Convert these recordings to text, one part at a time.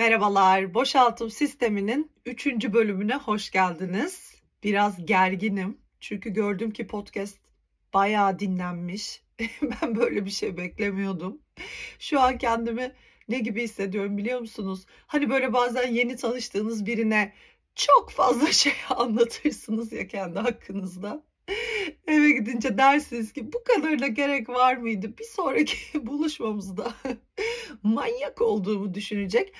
Merhabalar, boşaltım sisteminin 3. bölümüne hoş geldiniz. Biraz gerginim çünkü gördüm ki podcast bayağı dinlenmiş. ben böyle bir şey beklemiyordum. Şu an kendimi ne gibi hissediyorum biliyor musunuz? Hani böyle bazen yeni tanıştığınız birine çok fazla şey anlatırsınız ya kendi hakkınızda. Eve gidince dersiniz ki bu kadarına gerek var mıydı? Bir sonraki buluşmamızda manyak olduğumu düşünecek.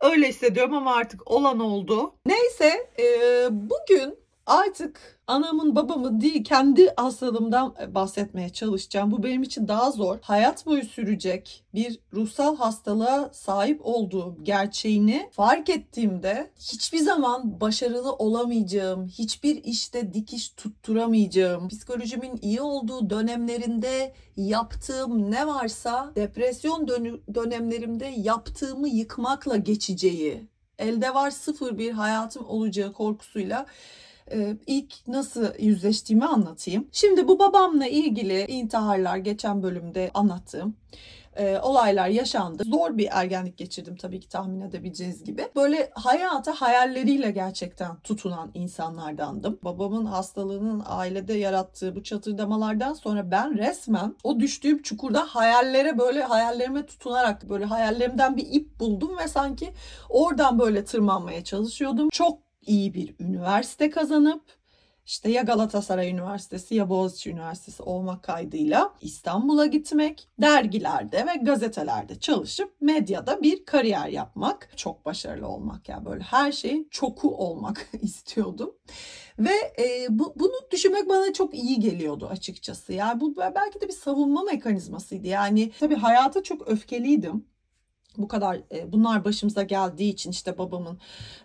Öyle hissediyorum ama artık olan oldu. Neyse e, bugün artık anamın babamın değil kendi hastalığımdan e, bahsetmeye çalışacağım. Bu benim için daha zor. Hayat boyu sürecek bir ruhsal hastalığa sahip olduğum gerçeğini fark ettiğimde hiçbir zaman başarılı olamayacağım, hiçbir işte dikiş tutturamayacağım, psikolojimin iyi olduğu dönemlerinde yaptığım ne varsa depresyon dönemlerimde yaptığımı yıkmakla geçeceği, elde var sıfır bir hayatım olacağı korkusuyla ilk nasıl yüzleştiğimi anlatayım. Şimdi bu babamla ilgili intiharlar geçen bölümde anlattığım e, olaylar yaşandı. Zor bir ergenlik geçirdim tabii ki tahmin edebileceğiniz gibi. Böyle hayata hayalleriyle gerçekten tutunan insanlardandım. Babamın hastalığının ailede yarattığı bu çatırdamalardan sonra ben resmen o düştüğüm çukurda hayallere böyle hayallerime tutunarak böyle hayallerimden bir ip buldum ve sanki oradan böyle tırmanmaya çalışıyordum. Çok iyi bir üniversite kazanıp işte ya Galatasaray Üniversitesi ya Boğaziçi Üniversitesi olmak kaydıyla İstanbul'a gitmek, dergilerde ve gazetelerde çalışıp medyada bir kariyer yapmak, çok başarılı olmak yani böyle her şeyin çoku olmak istiyordum. Ve e, bu, bunu düşünmek bana çok iyi geliyordu açıkçası. Yani bu belki de bir savunma mekanizmasıydı. Yani tabii hayata çok öfkeliydim bu kadar e, bunlar başımıza geldiği için işte babamın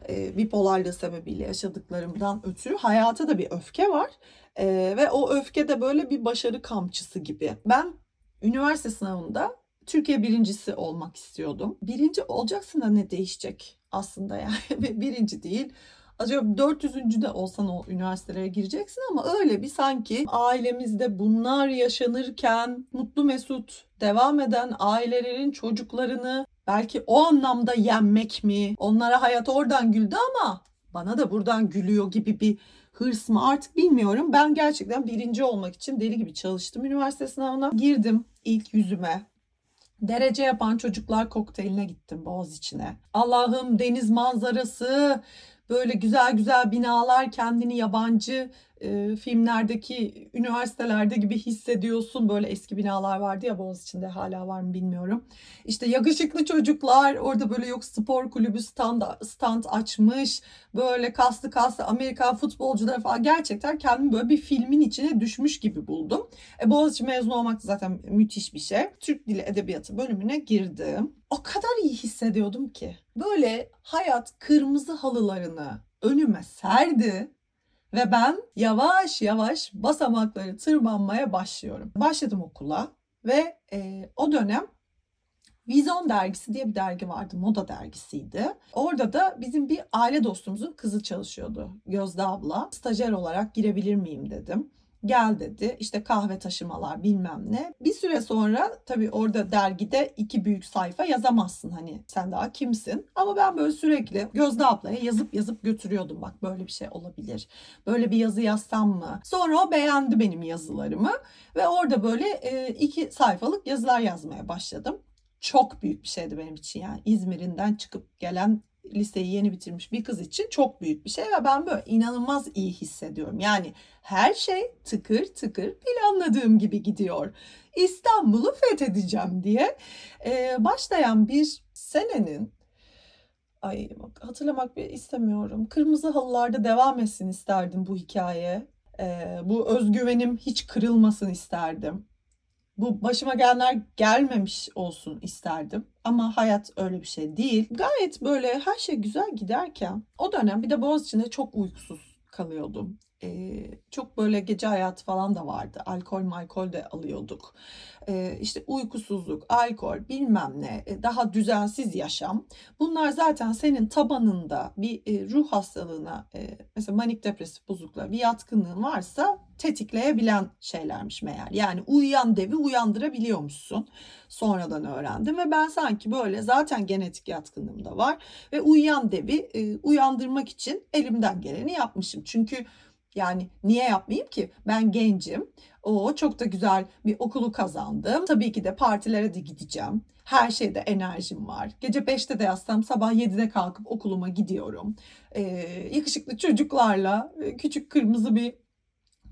e, bipolarlığı sebebiyle yaşadıklarımdan ötürü hayata da bir öfke var. E, ve o öfke de böyle bir başarı kamçısı gibi. Ben üniversite sınavında Türkiye birincisi olmak istiyordum. Birinci olacaksın da ne değişecek aslında yani birinci değil. Acaba 400. de olsan o üniversitelere gireceksin ama öyle bir sanki ailemizde bunlar yaşanırken mutlu mesut devam eden ailelerin çocuklarını belki o anlamda yenmek mi? Onlara hayat oradan güldü ama bana da buradan gülüyor gibi bir hırs mı artık bilmiyorum. Ben gerçekten birinci olmak için deli gibi çalıştım. Üniversite sınavına girdim ilk yüzüme. Derece yapan çocuklar kokteyline gittim Boğaz içine. Allah'ım deniz manzarası, böyle güzel güzel binalar kendini yabancı filmlerdeki üniversitelerde gibi hissediyorsun. Böyle eski binalar vardı ya Boğaziçi'nde hala var mı bilmiyorum. İşte yakışıklı çocuklar orada böyle yok spor kulübü stand, stand açmış. Böyle kaslı kaslı Amerikan futbolcuları falan gerçekten kendimi böyle bir filmin içine düşmüş gibi buldum. E, Boğaziçi mezunu olmak zaten müthiş bir şey. Türk Dili Edebiyatı bölümüne girdim. O kadar iyi hissediyordum ki. Böyle hayat kırmızı halılarını önüme serdi ve ben yavaş yavaş basamakları tırmanmaya başlıyorum. Başladım okula ve e, o dönem Vizon dergisi diye bir dergi vardı. Moda dergisiydi. Orada da bizim bir aile dostumuzun kızı çalışıyordu. Gözde abla. Stajyer olarak girebilir miyim dedim. Gel dedi işte kahve taşımalar bilmem ne. Bir süre sonra tabii orada dergide iki büyük sayfa yazamazsın hani sen daha kimsin. Ama ben böyle sürekli Gözde ablaya yazıp yazıp götürüyordum bak böyle bir şey olabilir. Böyle bir yazı yazsam mı? Sonra o beğendi benim yazılarımı ve orada böyle iki sayfalık yazılar yazmaya başladım çok büyük bir şeydi benim için yani İzmir'inden çıkıp gelen liseyi yeni bitirmiş bir kız için çok büyük bir şey ve ben böyle inanılmaz iyi hissediyorum. Yani her şey tıkır tıkır planladığım gibi gidiyor. İstanbul'u fethedeceğim diye ee, başlayan bir senenin ay hatırlamak bir istemiyorum. Kırmızı halılarda devam etsin isterdim bu hikaye. Ee, bu özgüvenim hiç kırılmasın isterdim bu başıma gelenler gelmemiş olsun isterdim. Ama hayat öyle bir şey değil. Gayet böyle her şey güzel giderken o dönem bir de Boğaziçi'nde çok uykusuz kalıyordum. Ee, çok böyle gece hayatı falan da vardı. Alkol malkol de alıyorduk. Ee, işte uykusuzluk, alkol bilmem ne, e, daha düzensiz yaşam. Bunlar zaten senin tabanında bir e, ruh hastalığına, e, mesela manik depresif bozukluğa bir yatkınlığın varsa tetikleyebilen şeylermiş meğer. Yani uyuyan devi uyandırabiliyormuşsun. Sonradan öğrendim ve ben sanki böyle zaten genetik yatkınlığım da var ve uyuyan devi e, uyandırmak için elimden geleni yapmışım. Çünkü yani niye yapmayayım ki? Ben gencim. O çok da güzel bir okulu kazandım. Tabii ki de partilere de gideceğim. Her şeyde enerjim var. Gece 5'te de yatsam sabah 7'de kalkıp okuluma gidiyorum. Ee, yakışıklı çocuklarla küçük kırmızı bir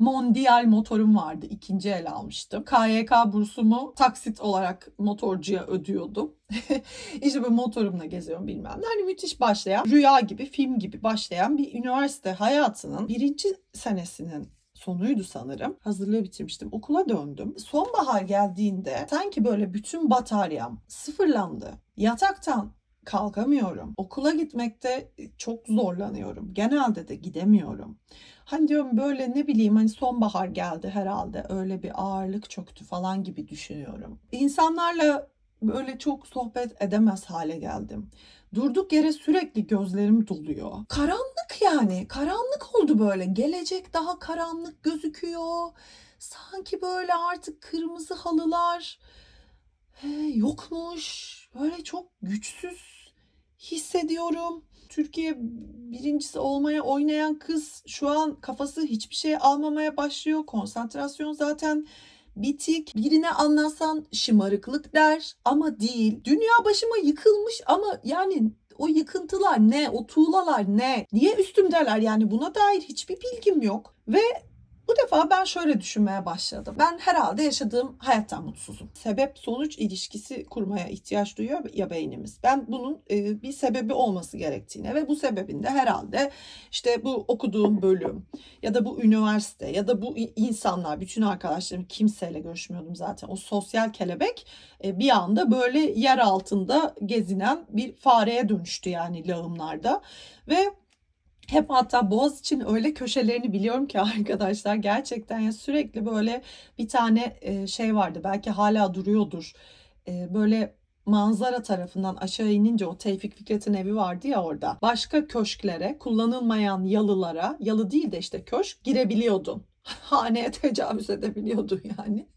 Mondial motorum vardı. ikinci el almıştım. KYK bursumu taksit olarak motorcuya ödüyordum. İşte bu motorumla geziyorum bilmem ne. Hani müthiş başlayan, rüya gibi, film gibi başlayan bir üniversite hayatının birinci senesinin sonuydu sanırım. Hazırlığı bitirmiştim. Okula döndüm. Sonbahar geldiğinde sanki böyle bütün bataryam sıfırlandı. Yataktan kalkamıyorum. Okula gitmekte çok zorlanıyorum. Genelde de gidemiyorum. Hani diyorum böyle ne bileyim hani sonbahar geldi herhalde öyle bir ağırlık çöktü falan gibi düşünüyorum. İnsanlarla böyle çok sohbet edemez hale geldim. Durduk yere sürekli gözlerim doluyor. Karanlık yani. Karanlık oldu böyle. Gelecek daha karanlık gözüküyor. Sanki böyle artık kırmızı halılar he, yokmuş. Böyle çok güçsüz hissediyorum. Türkiye birincisi olmaya oynayan kız şu an kafası hiçbir şey almamaya başlıyor. Konsantrasyon zaten bitik. Birine anlatsan şımarıklık der ama değil. Dünya başıma yıkılmış ama yani o yıkıntılar ne? O tuğlalar ne? Niye üstümdeler? Yani buna dair hiçbir bilgim yok. Ve bu defa ben şöyle düşünmeye başladım. Ben herhalde yaşadığım hayattan mutsuzum. Sebep sonuç ilişkisi kurmaya ihtiyaç duyuyor ya beynimiz. Ben bunun e, bir sebebi olması gerektiğine ve bu sebebin de herhalde işte bu okuduğum bölüm ya da bu üniversite ya da bu insanlar, bütün arkadaşlarım kimseyle görüşmüyordum zaten. O sosyal kelebek e, bir anda böyle yer altında gezinen bir fareye dönüştü yani lağımlarda ve hep hatta Boğaz için öyle köşelerini biliyorum ki arkadaşlar gerçekten ya sürekli böyle bir tane şey vardı belki hala duruyordur böyle manzara tarafından aşağı inince o Tevfik Fikret'in evi vardı ya orada. Başka köşklere, kullanılmayan yalılara, yalı değil de işte köşk girebiliyordun. Haneye tecavüz edebiliyordu yani.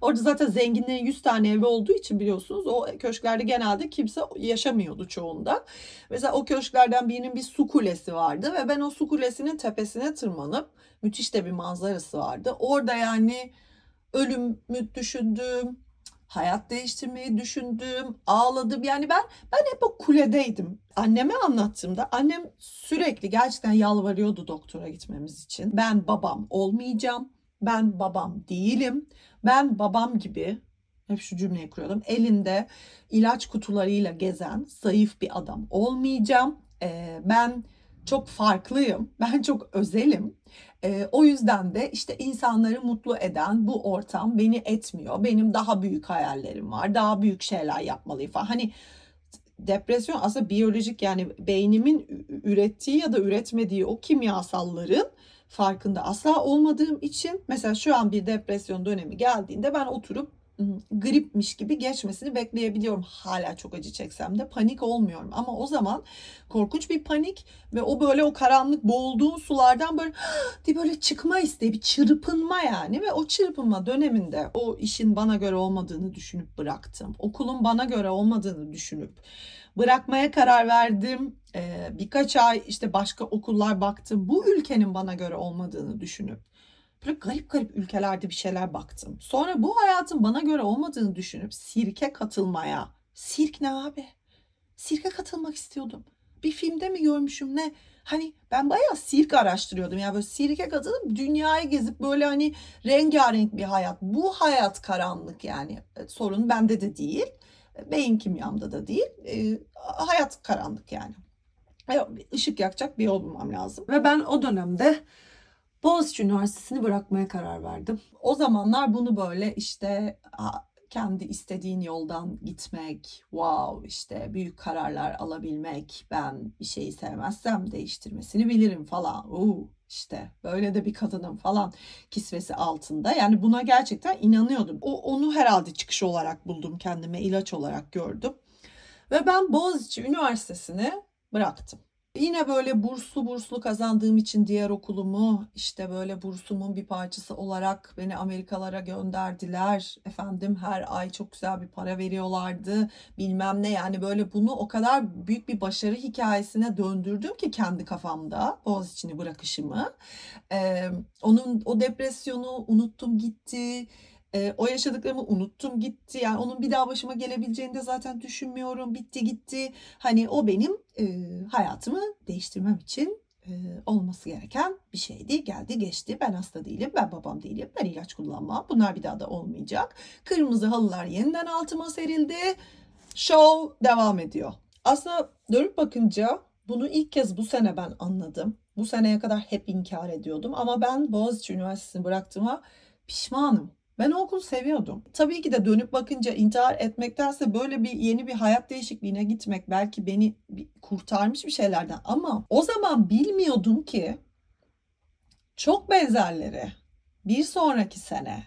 Orada zaten zenginlerin 100 tane evi olduğu için biliyorsunuz o köşklerde genelde kimse yaşamıyordu çoğunda. Mesela o köşklerden birinin bir su kulesi vardı ve ben o su kulesinin tepesine tırmanıp müthiş de bir manzarası vardı. Orada yani ölümü düşündüm, hayat değiştirmeyi düşündüm, ağladım. Yani ben ben hep o kuledeydim. Anneme anlattığımda annem sürekli gerçekten yalvarıyordu doktora gitmemiz için. Ben babam olmayacağım. Ben babam değilim. Ben babam gibi hep şu cümleyi kuruyordum. Elinde ilaç kutularıyla gezen zayıf bir adam olmayacağım. Ee, ben çok farklıyım. Ben çok özelim. E, o yüzden de işte insanları mutlu eden bu ortam beni etmiyor. Benim daha büyük hayallerim var. Daha büyük şeyler yapmalıyım falan. Hani depresyon aslında biyolojik yani beynimin ürettiği ya da üretmediği o kimyasalların farkında asla olmadığım için mesela şu an bir depresyon dönemi geldiğinde ben oturup gripmiş gibi geçmesini bekleyebiliyorum. Hala çok acı çeksem de panik olmuyorum. Ama o zaman korkunç bir panik ve o böyle o karanlık boğulduğun sulardan böyle diye böyle çıkma isteği, bir çırpınma yani ve o çırpınma döneminde o işin bana göre olmadığını düşünüp bıraktım. Okulun bana göre olmadığını düşünüp bırakmaya karar verdim. Ee, birkaç ay işte başka okullar baktım. Bu ülkenin bana göre olmadığını düşünüp Böyle garip garip ülkelerde bir şeyler baktım. Sonra bu hayatın bana göre olmadığını düşünüp sirke katılmaya. Sirk ne abi? Sirke katılmak istiyordum. Bir filmde mi görmüşüm ne? Hani ben bayağı sirk araştırıyordum. Yani böyle sirke katılıp dünyayı gezip böyle hani rengarenk bir hayat. Bu hayat karanlık yani. E, sorun bende de değil. E, beyin kimyamda da değil. E, hayat karanlık yani. Işık yakacak bir yol bulmam lazım. Ve ben o dönemde Boğaziçi Üniversitesi'ni bırakmaya karar verdim. O zamanlar bunu böyle işte kendi istediğin yoldan gitmek, wow işte büyük kararlar alabilmek, ben bir şeyi sevmezsem değiştirmesini bilirim falan. Uu, işte böyle de bir kadınım falan kisvesi altında. Yani buna gerçekten inanıyordum. O, onu herhalde çıkış olarak buldum kendime ilaç olarak gördüm. Ve ben Boğaziçi Üniversitesi'ni bıraktım. Yine böyle burslu burslu kazandığım için diğer okulumu işte böyle bursumun bir parçası olarak beni Amerikalara gönderdiler. Efendim her ay çok güzel bir para veriyorlardı. Bilmem ne yani böyle bunu o kadar büyük bir başarı hikayesine döndürdüm ki kendi kafamda Boğaziçi'ni bırakışımı. Ee, onun o depresyonu unuttum gitti e, o yaşadıklarımı unuttum gitti. Yani onun bir daha başıma gelebileceğini de zaten düşünmüyorum. Bitti gitti. Hani o benim e, hayatımı değiştirmem için e, olması gereken bir şeydi. Geldi geçti. Ben hasta değilim. Ben babam değilim. Ben ilaç kullanmam. Bunlar bir daha da olmayacak. Kırmızı halılar yeniden altıma serildi. Show devam ediyor. Aslında dönüp bakınca bunu ilk kez bu sene ben anladım. Bu seneye kadar hep inkar ediyordum ama ben Boğaziçi Üniversitesi'ni bıraktığıma pişmanım. Ben o okulu seviyordum. Tabii ki de dönüp bakınca intihar etmektense böyle bir yeni bir hayat değişikliğine gitmek belki beni kurtarmış bir şeylerden ama o zaman bilmiyordum ki çok benzerleri bir sonraki sene,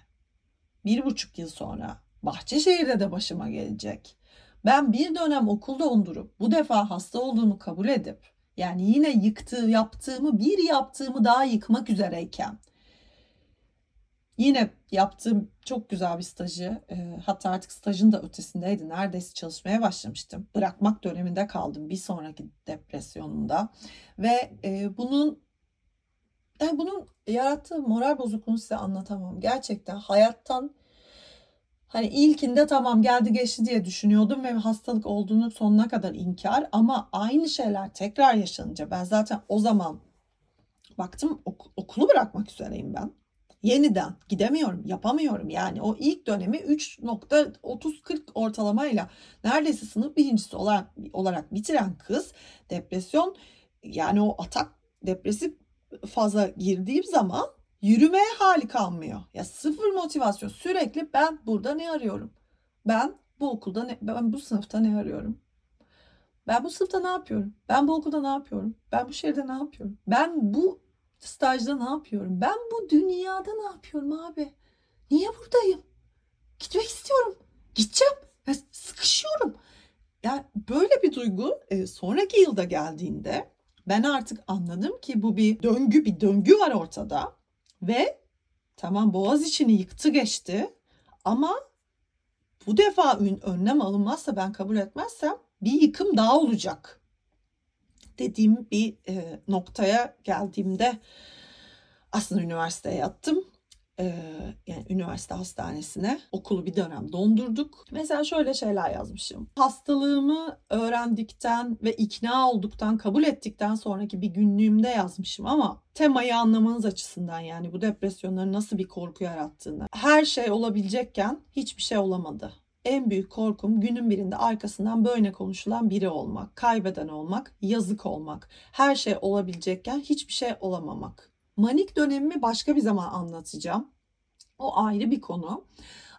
bir buçuk yıl sonra Bahçeşehir'de de başıma gelecek. Ben bir dönem okulda dondurup bu defa hasta olduğumu kabul edip yani yine yıktığı yaptığımı bir yaptığımı daha yıkmak üzereyken Yine yaptığım çok güzel bir stajı e, hatta artık stajın da ötesindeydi. Neredeyse çalışmaya başlamıştım. Bırakmak döneminde kaldım bir sonraki depresyonumda. Ve e, bunun yani bunun yarattığı moral bozukluğunu size anlatamam. Gerçekten hayattan hani ilkinde tamam geldi geçti diye düşünüyordum ve hastalık olduğunu sonuna kadar inkar ama aynı şeyler tekrar yaşanınca ben zaten o zaman baktım ok- okulu bırakmak üzereyim ben yeniden gidemiyorum, yapamıyorum. Yani o ilk dönemi 3.30-40 ortalamayla neredeyse sınıf birincisi olarak, olarak bitiren kız depresyon yani o atak depresif faza girdiğim zaman yürümeye hali kalmıyor. Ya sıfır motivasyon sürekli ben burada ne arıyorum? Ben bu okulda ne, ben bu sınıfta ne arıyorum? Ben bu sınıfta ne yapıyorum? Ben bu okulda ne yapıyorum? Ben bu şehirde ne yapıyorum? Ben bu Stajda ne yapıyorum? Ben bu dünyada ne yapıyorum abi? Niye buradayım? Gitmek istiyorum. Gideceğim. Ya sıkışıyorum. Yani böyle bir duygu e, sonraki yılda geldiğinde ben artık anladım ki bu bir döngü bir döngü var ortada ve tamam boğaz içini yıktı geçti ama bu defa önlem alınmazsa ben kabul etmezsem bir yıkım daha olacak dediğim bir e, noktaya geldiğimde aslında üniversiteye yattım. Ee, yani üniversite hastanesine okulu bir dönem dondurduk. Mesela şöyle şeyler yazmışım. Hastalığımı öğrendikten ve ikna olduktan, kabul ettikten sonraki bir günlüğümde yazmışım ama temayı anlamanız açısından yani bu depresyonların nasıl bir korku yarattığını. Her şey olabilecekken hiçbir şey olamadı en büyük korkum günün birinde arkasından böyle konuşulan biri olmak, kaybeden olmak, yazık olmak, her şey olabilecekken hiçbir şey olamamak. Manik dönemimi başka bir zaman anlatacağım. O ayrı bir konu.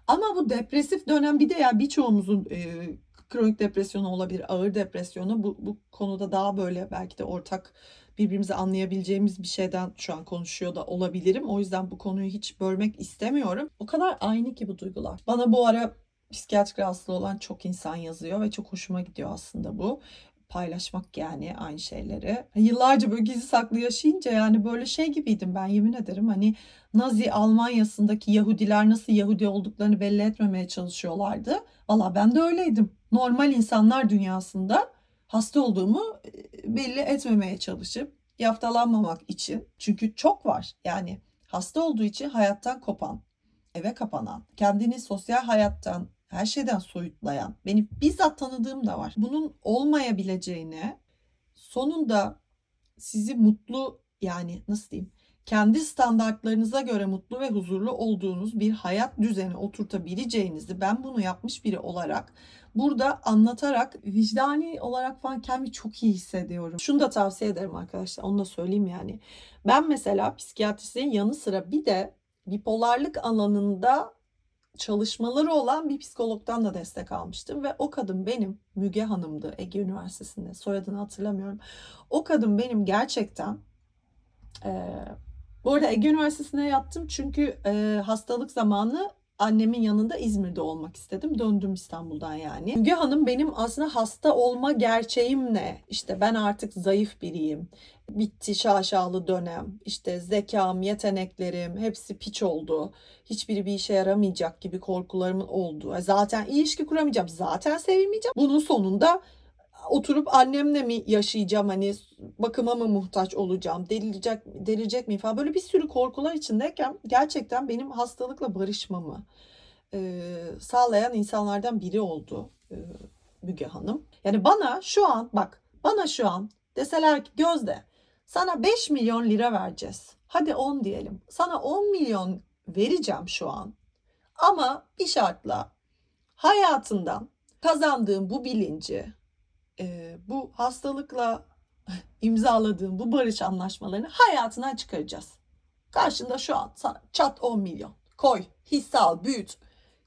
Ama bu depresif dönem bir de ya birçoğumuzun e, kronik depresyonu olabilir, ağır depresyonu. Bu, bu konuda daha böyle belki de ortak birbirimizi anlayabileceğimiz bir şeyden şu an konuşuyor da olabilirim. O yüzden bu konuyu hiç bölmek istemiyorum. O kadar aynı ki bu duygular. Bana bu ara psikiyatrik rahatsızlığı olan çok insan yazıyor ve çok hoşuma gidiyor aslında bu paylaşmak yani aynı şeyleri. Yıllarca böyle gizli saklı yaşayınca yani böyle şey gibiydim ben yemin ederim hani Nazi Almanya'sındaki Yahudiler nasıl Yahudi olduklarını belli etmemeye çalışıyorlardı. Valla ben de öyleydim. Normal insanlar dünyasında hasta olduğumu e, belli etmemeye çalışıp yaftalanmamak için. Çünkü çok var yani hasta olduğu için hayattan kopan, eve kapanan, kendini sosyal hayattan her şeyden soyutlayan, beni bizzat tanıdığım da var. Bunun olmayabileceğine sonunda sizi mutlu yani nasıl diyeyim kendi standartlarınıza göre mutlu ve huzurlu olduğunuz bir hayat düzeni oturtabileceğinizi ben bunu yapmış biri olarak burada anlatarak vicdani olarak falan kendimi çok iyi hissediyorum. Şunu da tavsiye ederim arkadaşlar onu da söyleyeyim yani. Ben mesela psikiyatristin yanı sıra bir de bipolarlık alanında çalışmaları olan bir psikologdan da destek almıştım ve o kadın benim Müge Hanım'dı Ege Üniversitesi'nde soyadını hatırlamıyorum. O kadın benim gerçekten Ee, bu arada Ege Üniversitesi'ne yattım çünkü e, hastalık zamanı annemin yanında İzmir'de olmak istedim. Döndüm İstanbul'dan yani. Müge Hanım benim aslında hasta olma gerçeğim ne? İşte ben artık zayıf biriyim. Bitti şaşalı dönem. İşte zekam, yeteneklerim hepsi piç oldu. Hiçbiri bir işe yaramayacak gibi korkularımın oldu. Zaten ilişki kuramayacağım. Zaten sevilmeyeceğim. Bunun sonunda oturup annemle mi yaşayacağım hani bakıma mı muhtaç olacağım delirecek delirecek miyim falan böyle bir sürü korkular içindeyken gerçekten benim hastalıkla barışmamı e, sağlayan insanlardan biri oldu e, Müge Hanım. Yani bana şu an bak bana şu an deseler ki Gözde sana 5 milyon lira vereceğiz. Hadi 10 diyelim. Sana 10 milyon vereceğim şu an. Ama bir şartla hayatından kazandığım bu bilinci, e, bu hastalıkla imzaladığım bu barış anlaşmalarını hayatına çıkaracağız. Karşında şu an çat 10 milyon. Koy, hisse al, büyüt.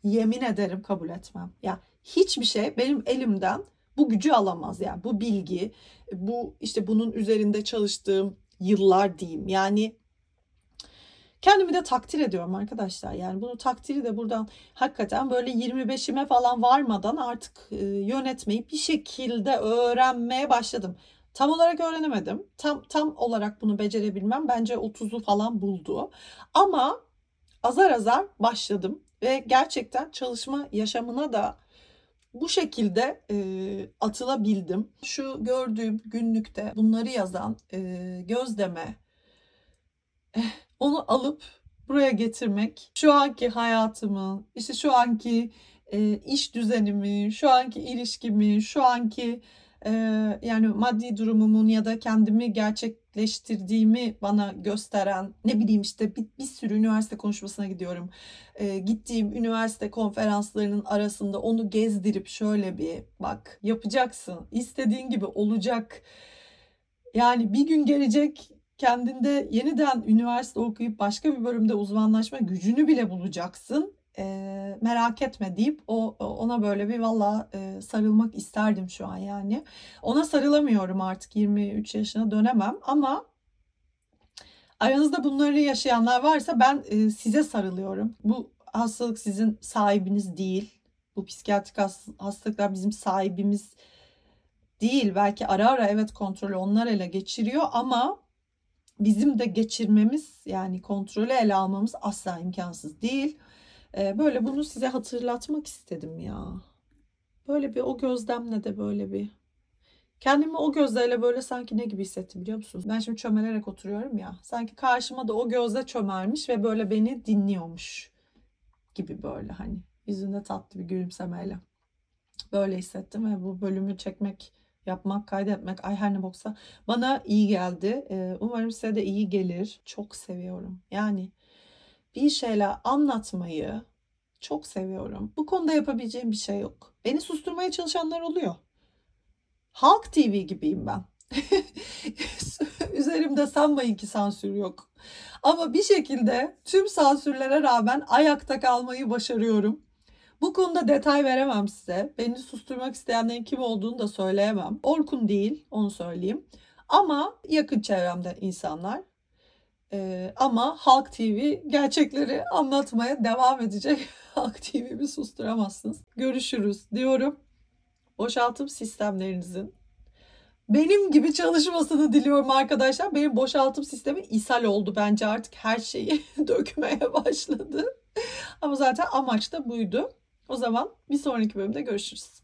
Yemin ederim kabul etmem. Ya hiçbir şey benim elimden bu gücü alamaz yani bu bilgi, bu işte bunun üzerinde çalıştığım yıllar diyeyim. Yani Kendimi de takdir ediyorum arkadaşlar. Yani bunu takdiri de buradan hakikaten böyle 25'ime falan varmadan artık e, yönetmeyi bir şekilde öğrenmeye başladım. Tam olarak öğrenemedim. Tam tam olarak bunu becerebilmem bence 30'u falan buldu. Ama azar azar başladım ve gerçekten çalışma yaşamına da bu şekilde e, atılabildim. Şu gördüğüm günlükte bunları yazan e, Gözdeme onu alıp buraya getirmek, şu anki hayatımı, işte şu anki e, iş düzenimi, şu anki ilişkimi, şu anki e, yani maddi durumumun ya da kendimi gerçekleştirdiğimi bana gösteren ne bileyim işte bir, bir sürü üniversite konuşmasına gidiyorum. E, gittiğim üniversite konferanslarının arasında onu gezdirip şöyle bir bak yapacaksın. istediğin gibi olacak. Yani bir gün gelecek kendinde yeniden üniversite okuyup başka bir bölümde uzmanlaşma gücünü bile bulacaksın. E, merak etme deyip o ona böyle bir valla e, sarılmak isterdim şu an yani. Ona sarılamıyorum artık 23 yaşına dönemem ama aranızda bunları yaşayanlar varsa ben e, size sarılıyorum. Bu hastalık sizin sahibiniz değil. Bu psikiyatrik hastalıklar bizim sahibimiz değil. Belki ara ara evet kontrolü onlar ele geçiriyor ama bizim de geçirmemiz yani kontrolü ele almamız asla imkansız değil. Ee, böyle bunu size hatırlatmak istedim ya. Böyle bir o gözlemle de böyle bir kendimi o gözlerle böyle sanki ne gibi hissettim biliyor musunuz? Ben şimdi çömelerek oturuyorum ya. Sanki karşıma da o gözle çömelmiş ve böyle beni dinliyormuş gibi böyle hani yüzünde tatlı bir gülümsemeyle. Böyle hissettim ve bu bölümü çekmek yapmak, kaydetmek, ay her ne boksa bana iyi geldi. Ee, umarım size de iyi gelir. Çok seviyorum. Yani bir şeyler anlatmayı çok seviyorum. Bu konuda yapabileceğim bir şey yok. Beni susturmaya çalışanlar oluyor. Halk TV gibiyim ben. Üzerimde sanmayın ki sansür yok. Ama bir şekilde tüm sansürlere rağmen ayakta kalmayı başarıyorum. Bu konuda detay veremem size. Beni susturmak isteyenlerin kim olduğunu da söyleyemem. Orkun değil, onu söyleyeyim. Ama yakın çevremde insanlar. Ee, ama Halk TV gerçekleri anlatmaya devam edecek. Halk TV'mi susturamazsınız. Görüşürüz diyorum. Boşaltım sistemlerinizin benim gibi çalışmasını diliyorum arkadaşlar. Benim boşaltım sistemi ishal oldu bence artık her şeyi dökmeye başladı. Ama zaten amaç da buydu. O zaman bir sonraki bölümde görüşürüz.